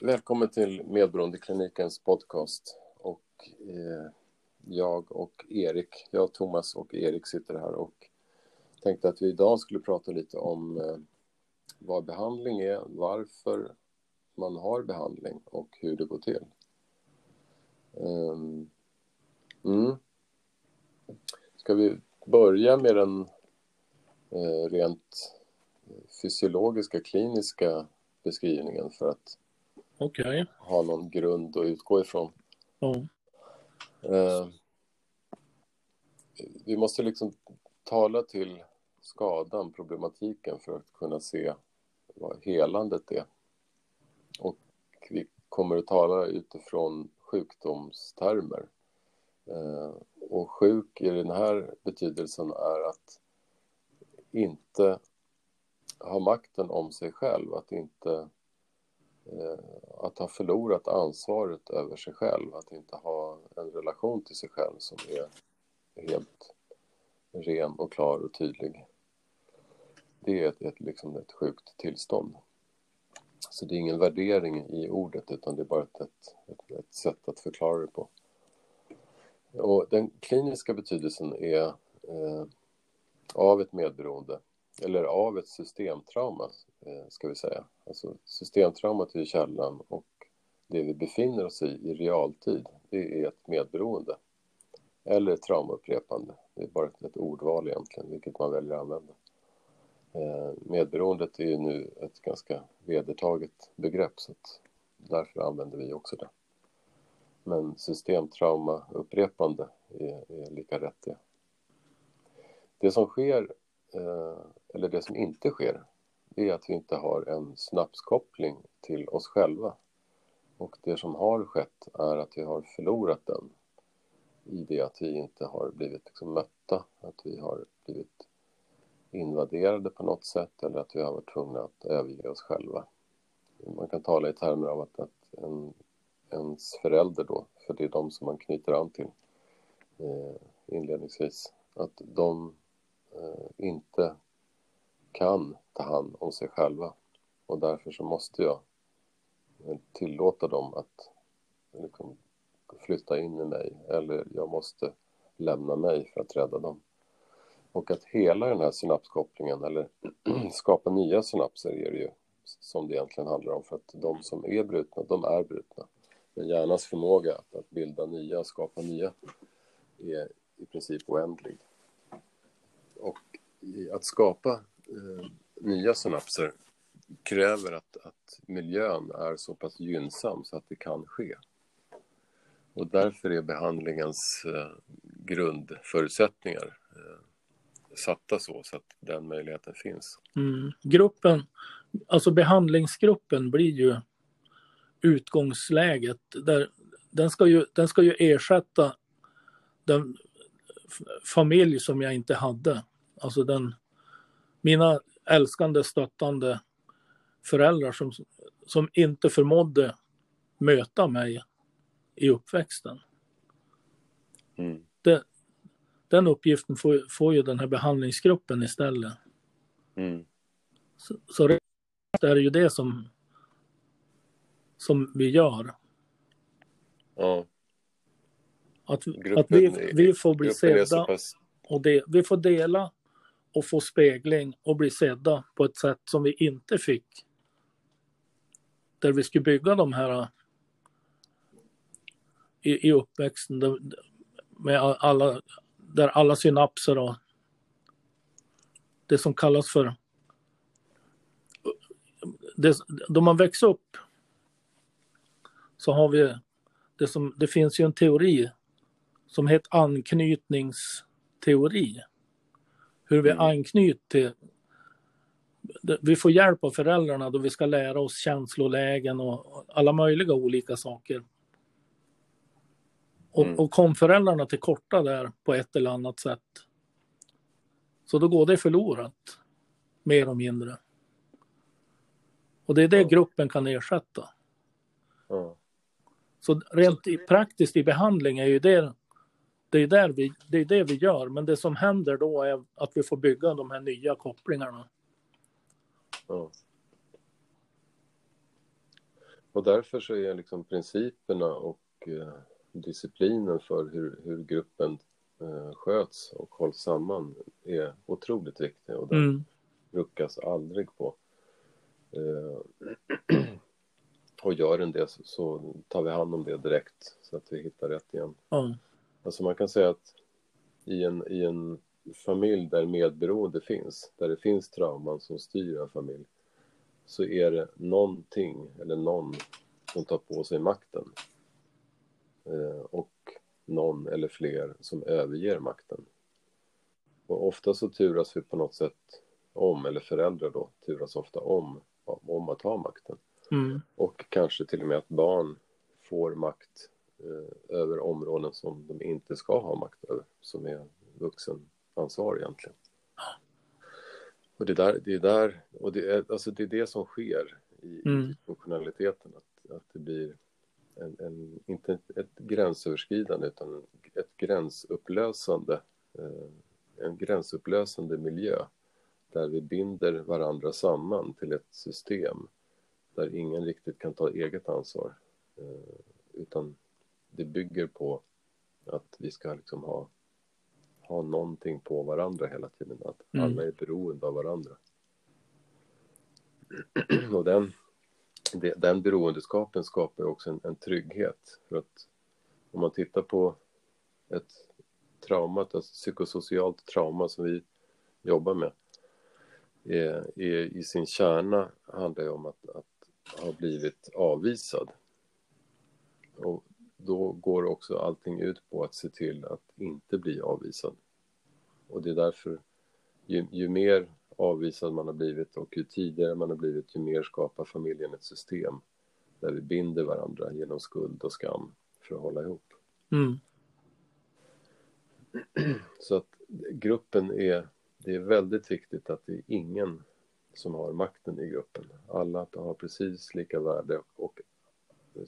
Välkommen till Medberoendeklinikens podcast. Och, eh, jag och Erik, jag, Thomas och Erik sitter här och tänkte att vi idag skulle prata lite om eh, vad behandling är, varför man har behandling och hur det går till. Um, mm. Ska vi börja med den eh, rent eh, fysiologiska, kliniska beskrivningen för att okay. ha någon grund att utgå ifrån. Oh. Uh, vi måste liksom tala till skadan, problematiken för att kunna se vad helandet är. Och vi kommer att tala utifrån sjukdomstermer. Uh, och sjuk i den här betydelsen är att inte ha makten om sig själv, att inte eh, Eh, att ha förlorat ansvaret över sig själv, att inte ha en relation till sig själv som är helt ren och klar och tydlig. Det är ett, ett, liksom ett sjukt tillstånd. Så det är ingen värdering i ordet utan det är bara ett, ett, ett sätt att förklara det på. Och den kliniska betydelsen är eh, av ett medberoende eller av ett systemtrauma, eh, ska vi säga. Alltså systemtraumat är källan och det vi befinner oss i i realtid, det är ett medberoende. Eller ett traumaupprepande. Det är bara ett, ordval egentligen, vilket man väljer att använda. Eh, medberoendet är ju nu ett ganska vedertaget begrepp, så att därför använder vi också det. Men systemtrauma upprepande är, är lika rätt det. Det som sker eh, eller det som inte sker, det är att vi inte har en snapskoppling till oss själva. Och det som har skett är att vi har förlorat den i det att vi inte har blivit liksom mötta, att vi har blivit invaderade på något sätt eller att vi har varit tvungna att överge oss själva. Man kan tala i termer av att, att en, ens förälder då, för det är de som man knyter an till eh, inledningsvis, att de Eh, inte kan ta hand om sig själva. Och därför så måste jag tillåta dem att liksom, flytta in i mig eller jag måste lämna mig för att rädda dem. Och att hela den här synapskopplingen eller skapa nya synapser är det ju som det egentligen handlar om för att de som är brutna, de är brutna. Men hjärnans förmåga att, att bilda nya, skapa nya är i princip oändlig. Och att skapa eh, nya synapser kräver att, att miljön är så pass gynnsam så att det kan ske. Och därför är behandlingens eh, grundförutsättningar eh, satta så, så att den möjligheten finns. Mm. Gruppen, alltså behandlingsgruppen blir ju utgångsläget. Där, den, ska ju, den ska ju ersätta den familj som jag inte hade. Alltså den, mina älskande, stöttande föräldrar som, som inte förmådde möta mig i uppväxten. Mm. Det, den uppgiften får, får ju den här behandlingsgruppen istället. Mm. Så, så det är ju det som, som vi gör. Ja. Att, gruppen, att vi, vi får bli sedda och det, vi får dela och få spegling och bli sedda på ett sätt som vi inte fick. Där vi skulle bygga de här äh, i, i uppväxten med alla, där alla synapser och det som kallas för det, då man växer upp så har vi det som, det finns ju en teori som heter anknytningsteori hur vi mm. anknyter till vi får hjälp av föräldrarna då vi ska lära oss känslolägen och alla möjliga olika saker. Och, mm. och kom föräldrarna till korta där på ett eller annat sätt. Så då går det förlorat. Mer och mindre. Och det är det gruppen kan ersätta. Mm. Så rent i, praktiskt i behandling är ju det det är, där vi, det är det vi gör, men det som händer då är att vi får bygga de här nya kopplingarna. Ja. och därför så är liksom principerna och eh, disciplinen för hur, hur gruppen eh, sköts och hålls samman är otroligt viktig och den mm. ruckas aldrig på. Eh, och gör den det så, så, tar vi hand om det direkt så att vi hittar rätt igen. Mm. Alltså man kan säga att i en, i en familj där medberoende finns, där det finns trauman som styr en familj, så är det någonting eller någon som tar på sig makten. Eh, och någon eller fler som överger makten. Och ofta så turas vi på något sätt om, eller föräldrar då turas ofta om, om att ha makten. Mm. Och kanske till och med att barn får makt över områden som de inte ska ha makt över, som är vuxenansvar egentligen. Och det, där, det är där, och det är, alltså det är det som sker i mm. funktionaliteten, att, att det blir en, en, inte ett, ett gränsöverskridande utan ett gränsupplösande, eh, en gränsupplösande miljö där vi binder varandra samman till ett system där ingen riktigt kan ta eget ansvar. Eh, utan det bygger på att vi ska liksom ha, ha någonting på varandra hela tiden. Att mm. alla är beroende av varandra. Och den, den beroendeskapen skapar också en, en trygghet. För att om man tittar på ett trauma, ett psykosocialt trauma som vi jobbar med, är, är, i sin kärna handlar det om att, att ha blivit avvisad. Och då går också allting ut på att se till att inte bli avvisad. Och det är därför, ju, ju mer avvisad man har blivit och ju tidigare man har blivit, ju mer skapar familjen ett system där vi binder varandra genom skuld och skam för att hålla ihop. Mm. Så att gruppen är, det är väldigt viktigt att det är ingen som har makten i gruppen. Alla har precis lika värde och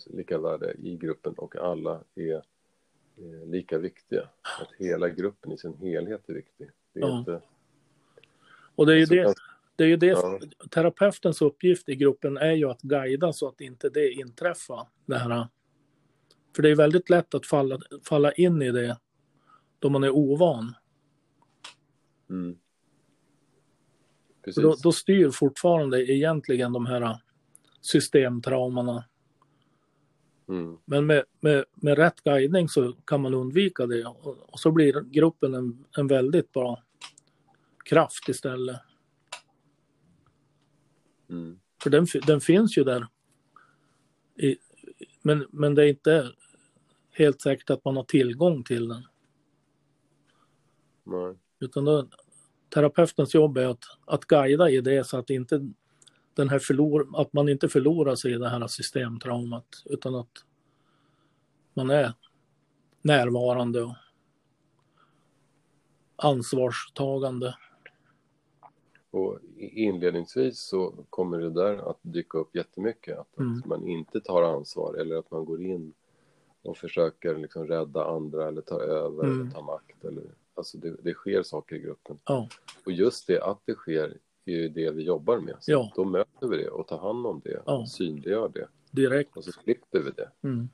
lika värde i gruppen och alla är lika viktiga. Att hela gruppen i sin helhet är viktig. Det är ja. inte och det är ju alltså, det, det, är ju det ja. terapeutens uppgift i gruppen är ju att guida så att inte det inträffar. Det här. För det är väldigt lätt att falla, falla in i det då man är ovan. Mm. Då, då, styr fortfarande egentligen de här systemtraumorna. Mm. Men med, med, med rätt guidning så kan man undvika det och, och så blir gruppen en, en väldigt bra kraft istället. Mm. För den, den finns ju där. I, men, men det är inte helt säkert att man har tillgång till den. Nej. Utan då, terapeutens jobb är att, att guida i det så att, inte den här förlor, att man inte förlorar sig i det här systemtraumat utan att man är närvarande och ansvarstagande. Och inledningsvis så kommer det där att dyka upp jättemycket. Att, mm. att man inte tar ansvar eller att man går in och försöker liksom rädda andra eller ta över mm. eller ta makt. Eller, alltså det, det sker saker i gruppen. Ja. Och just det att det sker är ju det vi jobbar med. Så ja. Då möter vi det och tar hand om det, ja. synliggör det. Direkt. Och så slipper vi det. Mm.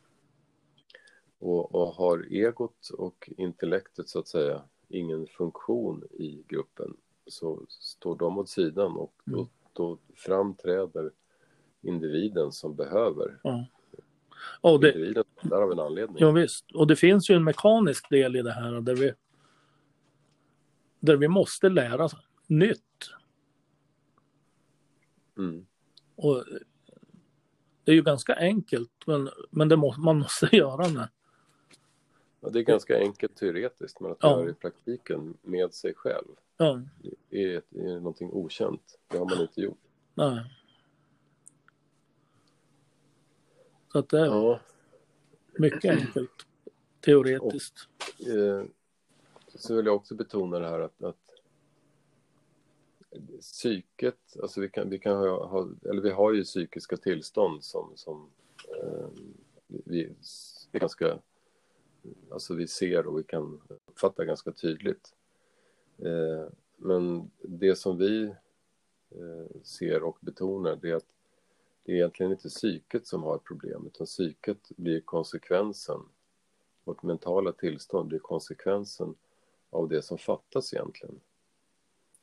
Och, och har egot och intellektet så att säga ingen funktion i gruppen så står de åt sidan och då, mm. då framträder individen som behöver. Ja. Och det, individen där av en anledning. Ja, visst, och det finns ju en mekanisk del i det här där vi, där vi måste lära nytt. Mm. Och det är ju ganska enkelt, men, men det må, man måste göra det. Ja, det är ganska enkelt teoretiskt, men att ja. göra det i praktiken med sig själv ja. är, är någonting okänt. Det har man inte gjort. Nej. Så att det är ja. mycket enkelt teoretiskt. Och, eh, så vill jag också betona det här att, att psyket, alltså vi kan, vi kan ha, ha, eller vi har ju psykiska tillstånd som, som eh, vi vi ganska alltså vi ser och vi kan uppfatta ganska tydligt. Eh, men det som vi eh, ser och betonar det är att det är egentligen inte psyket som har problem, utan psyket blir konsekvensen. Vårt mentala tillstånd blir konsekvensen av det som fattas egentligen.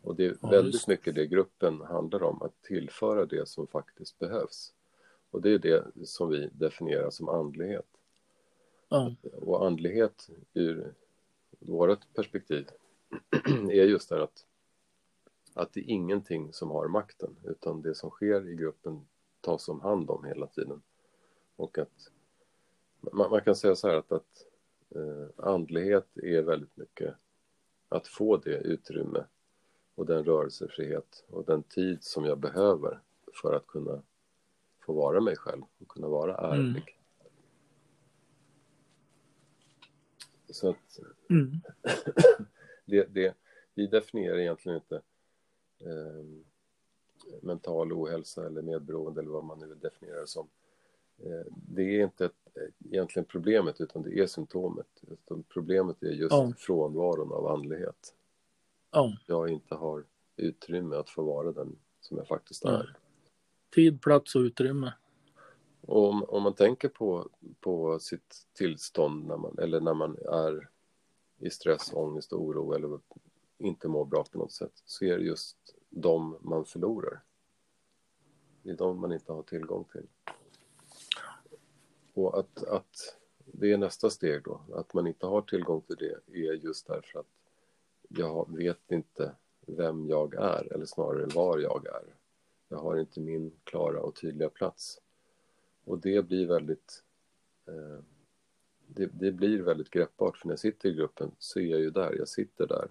Och det är ja, väldigt just. mycket det gruppen handlar om, att tillföra det som faktiskt behövs. Och det är det som vi definierar som andlighet. Ja. Och andlighet ur vårt perspektiv är just det att, att det är ingenting som har makten, utan det som sker i gruppen tas om hand om hela tiden. Och att man, man kan säga så här att, att eh, andlighet är väldigt mycket att få det utrymme och den rörelsefrihet och den tid som jag behöver för att kunna få vara mig själv och kunna vara ärlig. Mm. Så att mm. det, det, vi definierar egentligen inte eh, mental ohälsa eller medberoende eller vad man nu definierar det som. Eh, det är inte ett, egentligen problemet utan det är symptomet. Problemet är just ja. frånvaron av andlighet. Ja. Jag inte har utrymme att få vara den som jag faktiskt är. Ja. Tid, plats och utrymme. Och om, om man tänker på, på sitt tillstånd när man, eller när man är i stress, ångest och oro eller inte mår bra på något sätt så är det just de man förlorar. Det är de man inte har tillgång till. Och att, att det är nästa steg då, att man inte har tillgång till det är just därför att jag vet inte vem jag är, eller snarare var jag är. Jag har inte min klara och tydliga plats. Och det blir väldigt eh, det, det, blir väldigt greppbart, för när jag sitter i gruppen så är jag ju där, jag sitter där.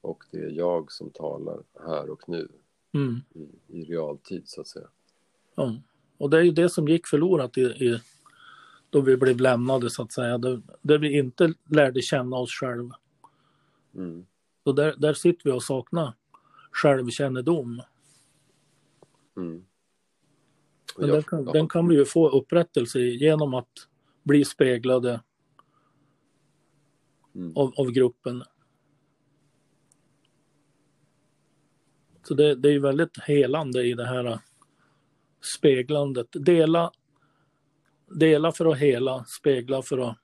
Och det är jag som talar här och nu, mm. i, i realtid så att säga. Ja, och det är ju det som gick förlorat i, i då vi blev lämnade så att säga, där, där vi inte lärde känna oss själva. Mm. Så där, där sitter vi och saknar självkännedom. Mm. Men den, kan, den kan vi ju få upprättelse genom att bli speglade mm. av, av, gruppen. Så det, det är väldigt helande i det här speglandet. Dela, dela för att hela, spegla för att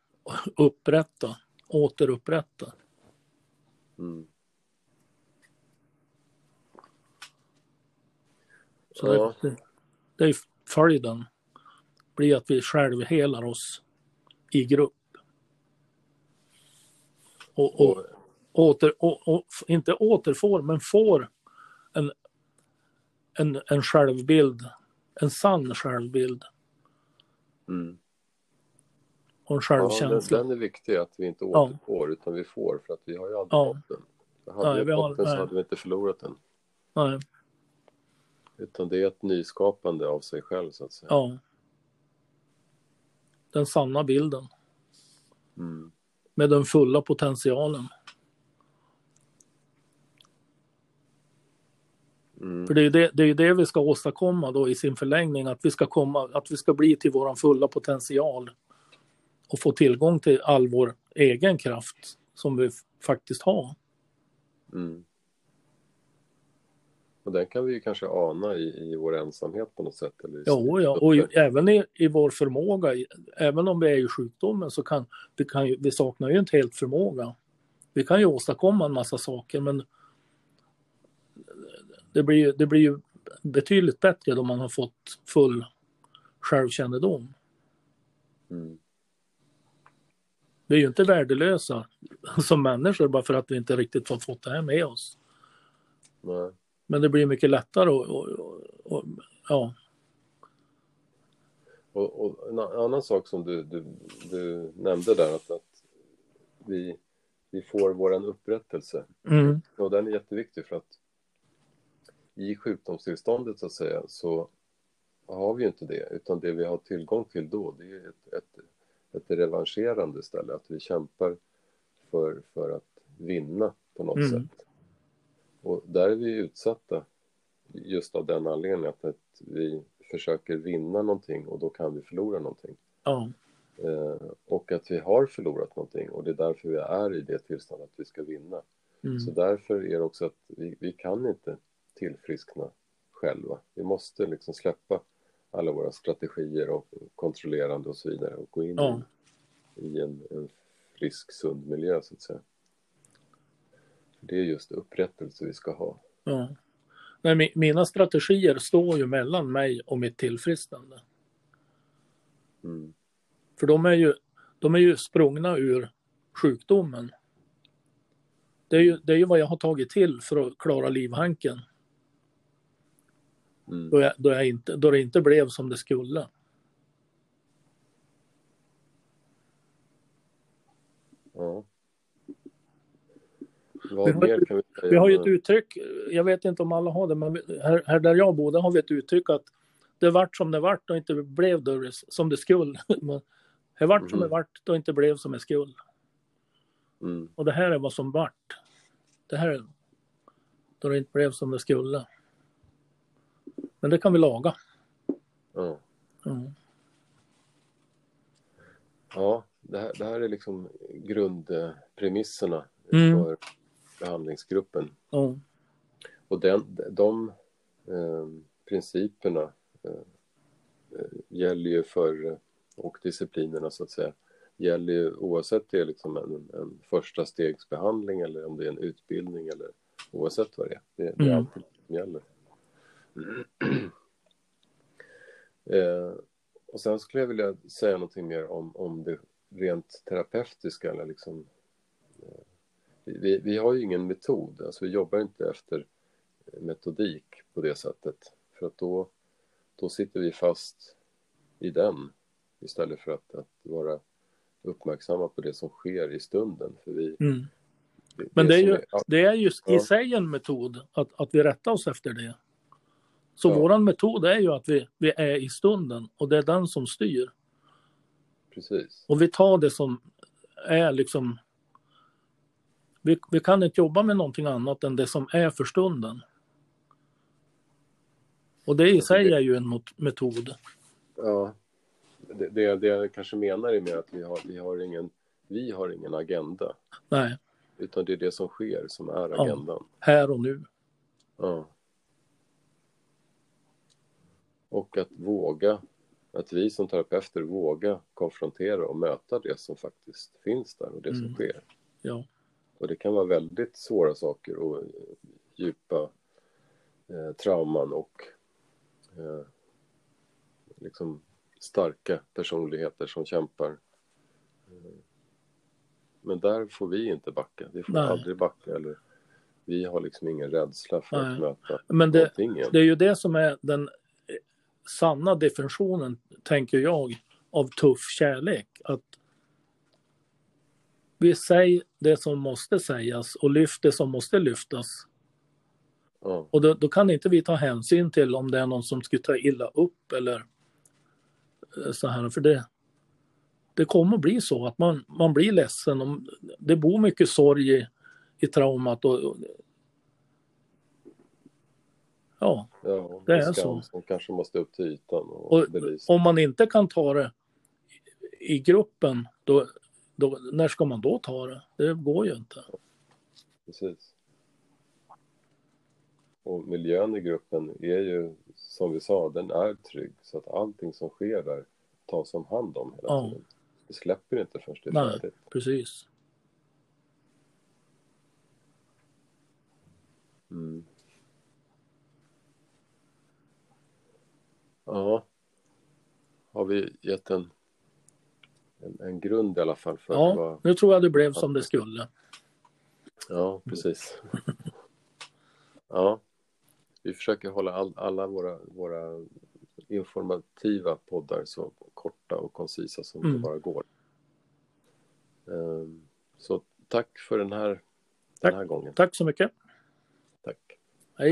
upprätta, återupprätta. Mm. Så ja. det, det är följden. blir att vi självhelar oss i grupp. Och, och, åter, och, och, inte återfår, men får en, en, en självbild, en sann självbild. Mm. Och en självkänsla. Ja, den, den, är viktig, att vi inte återfår ja. utan vi får, för att vi har ju aldrig ja. fått den. Hade nej, vi fått den så hade vi inte förlorat den. Nej. Utan det är ett nyskapande av sig själv så att säga. Ja. Den sanna bilden. Mm. Med den fulla potentialen. Mm. För det är det, det är det vi ska åstadkomma då i sin förlängning, att vi ska komma, att vi ska bli till våran fulla potential och få tillgång till all vår egen kraft som vi faktiskt har. Mm. Och den kan vi ju kanske ana i, i vår ensamhet på något sätt. Eller jo, ja, och i, även i, i vår förmåga, även om vi är i sjukdomen så kan vi, kan ju, vi saknar ju inte helt förmåga. Vi kan ju åstadkomma en massa saker men det blir, det blir ju betydligt bättre då man har fått full självkännedom. Mm. Vi är ju inte värdelösa som människor bara för att vi inte riktigt har fått det här med oss. Nej. Men det blir mycket lättare och, och, och, ja. Och, och, en annan sak som du, du, du nämnde där, att, att vi, vi får våran upprättelse. Mm. Och den är jätteviktig för att i sjukdomstillståndet så att säga så har vi ju inte det, utan det vi har tillgång till då det är ett, ett, ett revanscherande ställe, att vi kämpar för, för att vinna på något mm. sätt. Och där är vi utsatta just av den anledningen att, vi försöker vinna någonting och då kan vi förlora någonting. Ja. Eh, och att vi har förlorat någonting och det är därför vi är i det tillståndet att vi ska vinna. Mm. Så därför är det också att vi, vi kan inte tillfriskna själva. Vi måste liksom släppa alla våra strategier och kontrollerande och så vidare och gå in Ja. i, en, en frisk, sund miljö så att säga. Det är just upprättelse vi ska ha. Ja. Nej, mi- mina strategier står ju mellan mig och mitt tillfrisknande. Mm. För de är ju, de är ju sprungna ur sjukdomen. Det är, ju, det är ju vad jag har tagit till för att klara livhanken. Mm. Då, jag, då, jag inte, då det inte blev som det skulle. Ja. Vi Vad har mer ju- kan vi säga? Vi har ju ett uttryck, jag vet inte om alla har det, men vi- här, här där jag bodde har vi ett uttryck att det vart som det vart och inte blev det som det skulle. Men Det vart som det Mhm. vart och inte blev som det skulle. Mm. Och det här är vad som vart. Det här är då det inte blev som det skulle. Men det kan vi laga. Ja. Mm. Ja, det här, det här är liksom grundpremisserna Mm. för behandlingsgruppen. Ja. Och den, de eh, principerna eh, eh, gäller ju för, och disciplinerna så att säga, gäller ju oavsett det är liksom en, en första stegsbehandling eller om det är en utbildning eller oavsett vad det är. Det, det är Mm. alltid som gäller. eh, och sen skulle jag vilja säga någonting mer om, om det rent terapeutiska eller liksom eh, vi, vi har ju ingen metod, alltså vi jobbar inte efter metodik på det sättet. För att då, då sitter vi fast i den istället för att, att vara uppmärksamma på det som sker i stunden. För vi, Mm. Men det är ju, ja, det är ju i sig en metod att, att vi rättar oss efter det. Så Ja. våran metod är ju att vi, vi är i stunden och det är den som styr. precis. Och vi tar det som är liksom... Vi, vi kan inte jobba med någonting annat än det som är för stunden. Och det i sig är ju en metod. Ja, det, det, det jag kanske menar är mer att vi har, vi har, ingen, vi har ingen agenda. Nej, Utan det är det som sker som är Ja. agendan. här och nu. Ja. Och att våga, att vi som terapeuter våga konfrontera och möta det som faktiskt finns där och det som Mm. sker. Ja, Och det kan vara väldigt svåra saker och eh, djupa eh, trauman och eh, liksom starka personligheter som kämpar. Eh, Men där får vi inte backa. Vi får Nej. aldrig backa. Eller, vi har liksom ingen rädsla för Nej. att möta men det, det är ju det som är den eh, sanna definitionen, tänker jag, av tuff kärlek. Att vi säger det som måste sägas och lyfter det som måste lyftas. Ja, Och då, då kan inte vi ta hänsyn till om det är någon som skulle ta illa upp eller eh, så här. För det, det kommer att bli så att man, man blir ledsen. Om, det bor mycket sorg i, i traumat. Och, och, ja, ja, Det är så. som kanske måste upp till ytan och, och om man inte kan ta det i gruppen, då, då, när ska man då ta det? Det går ju inte. Precis. Och miljön i gruppen är ju, som vi sa, den är trygg. Så att allting som sker där tas om hand om hela Ja. tiden. Vi släpper inte först det Nej. färdigt. Precis. Mm. Ja. Har vi gett en, en, en grund i alla fall för Ja, vad... nu tror jag det blev som det skulle. Ja, precis. ja. Vi försöker hålla all, alla våra, våra informativa poddar så korta och koncisa som Mm. det bara går. Ehm, Så tack för den här, Tack. den här gången. Tack så mycket. Tack. Hej.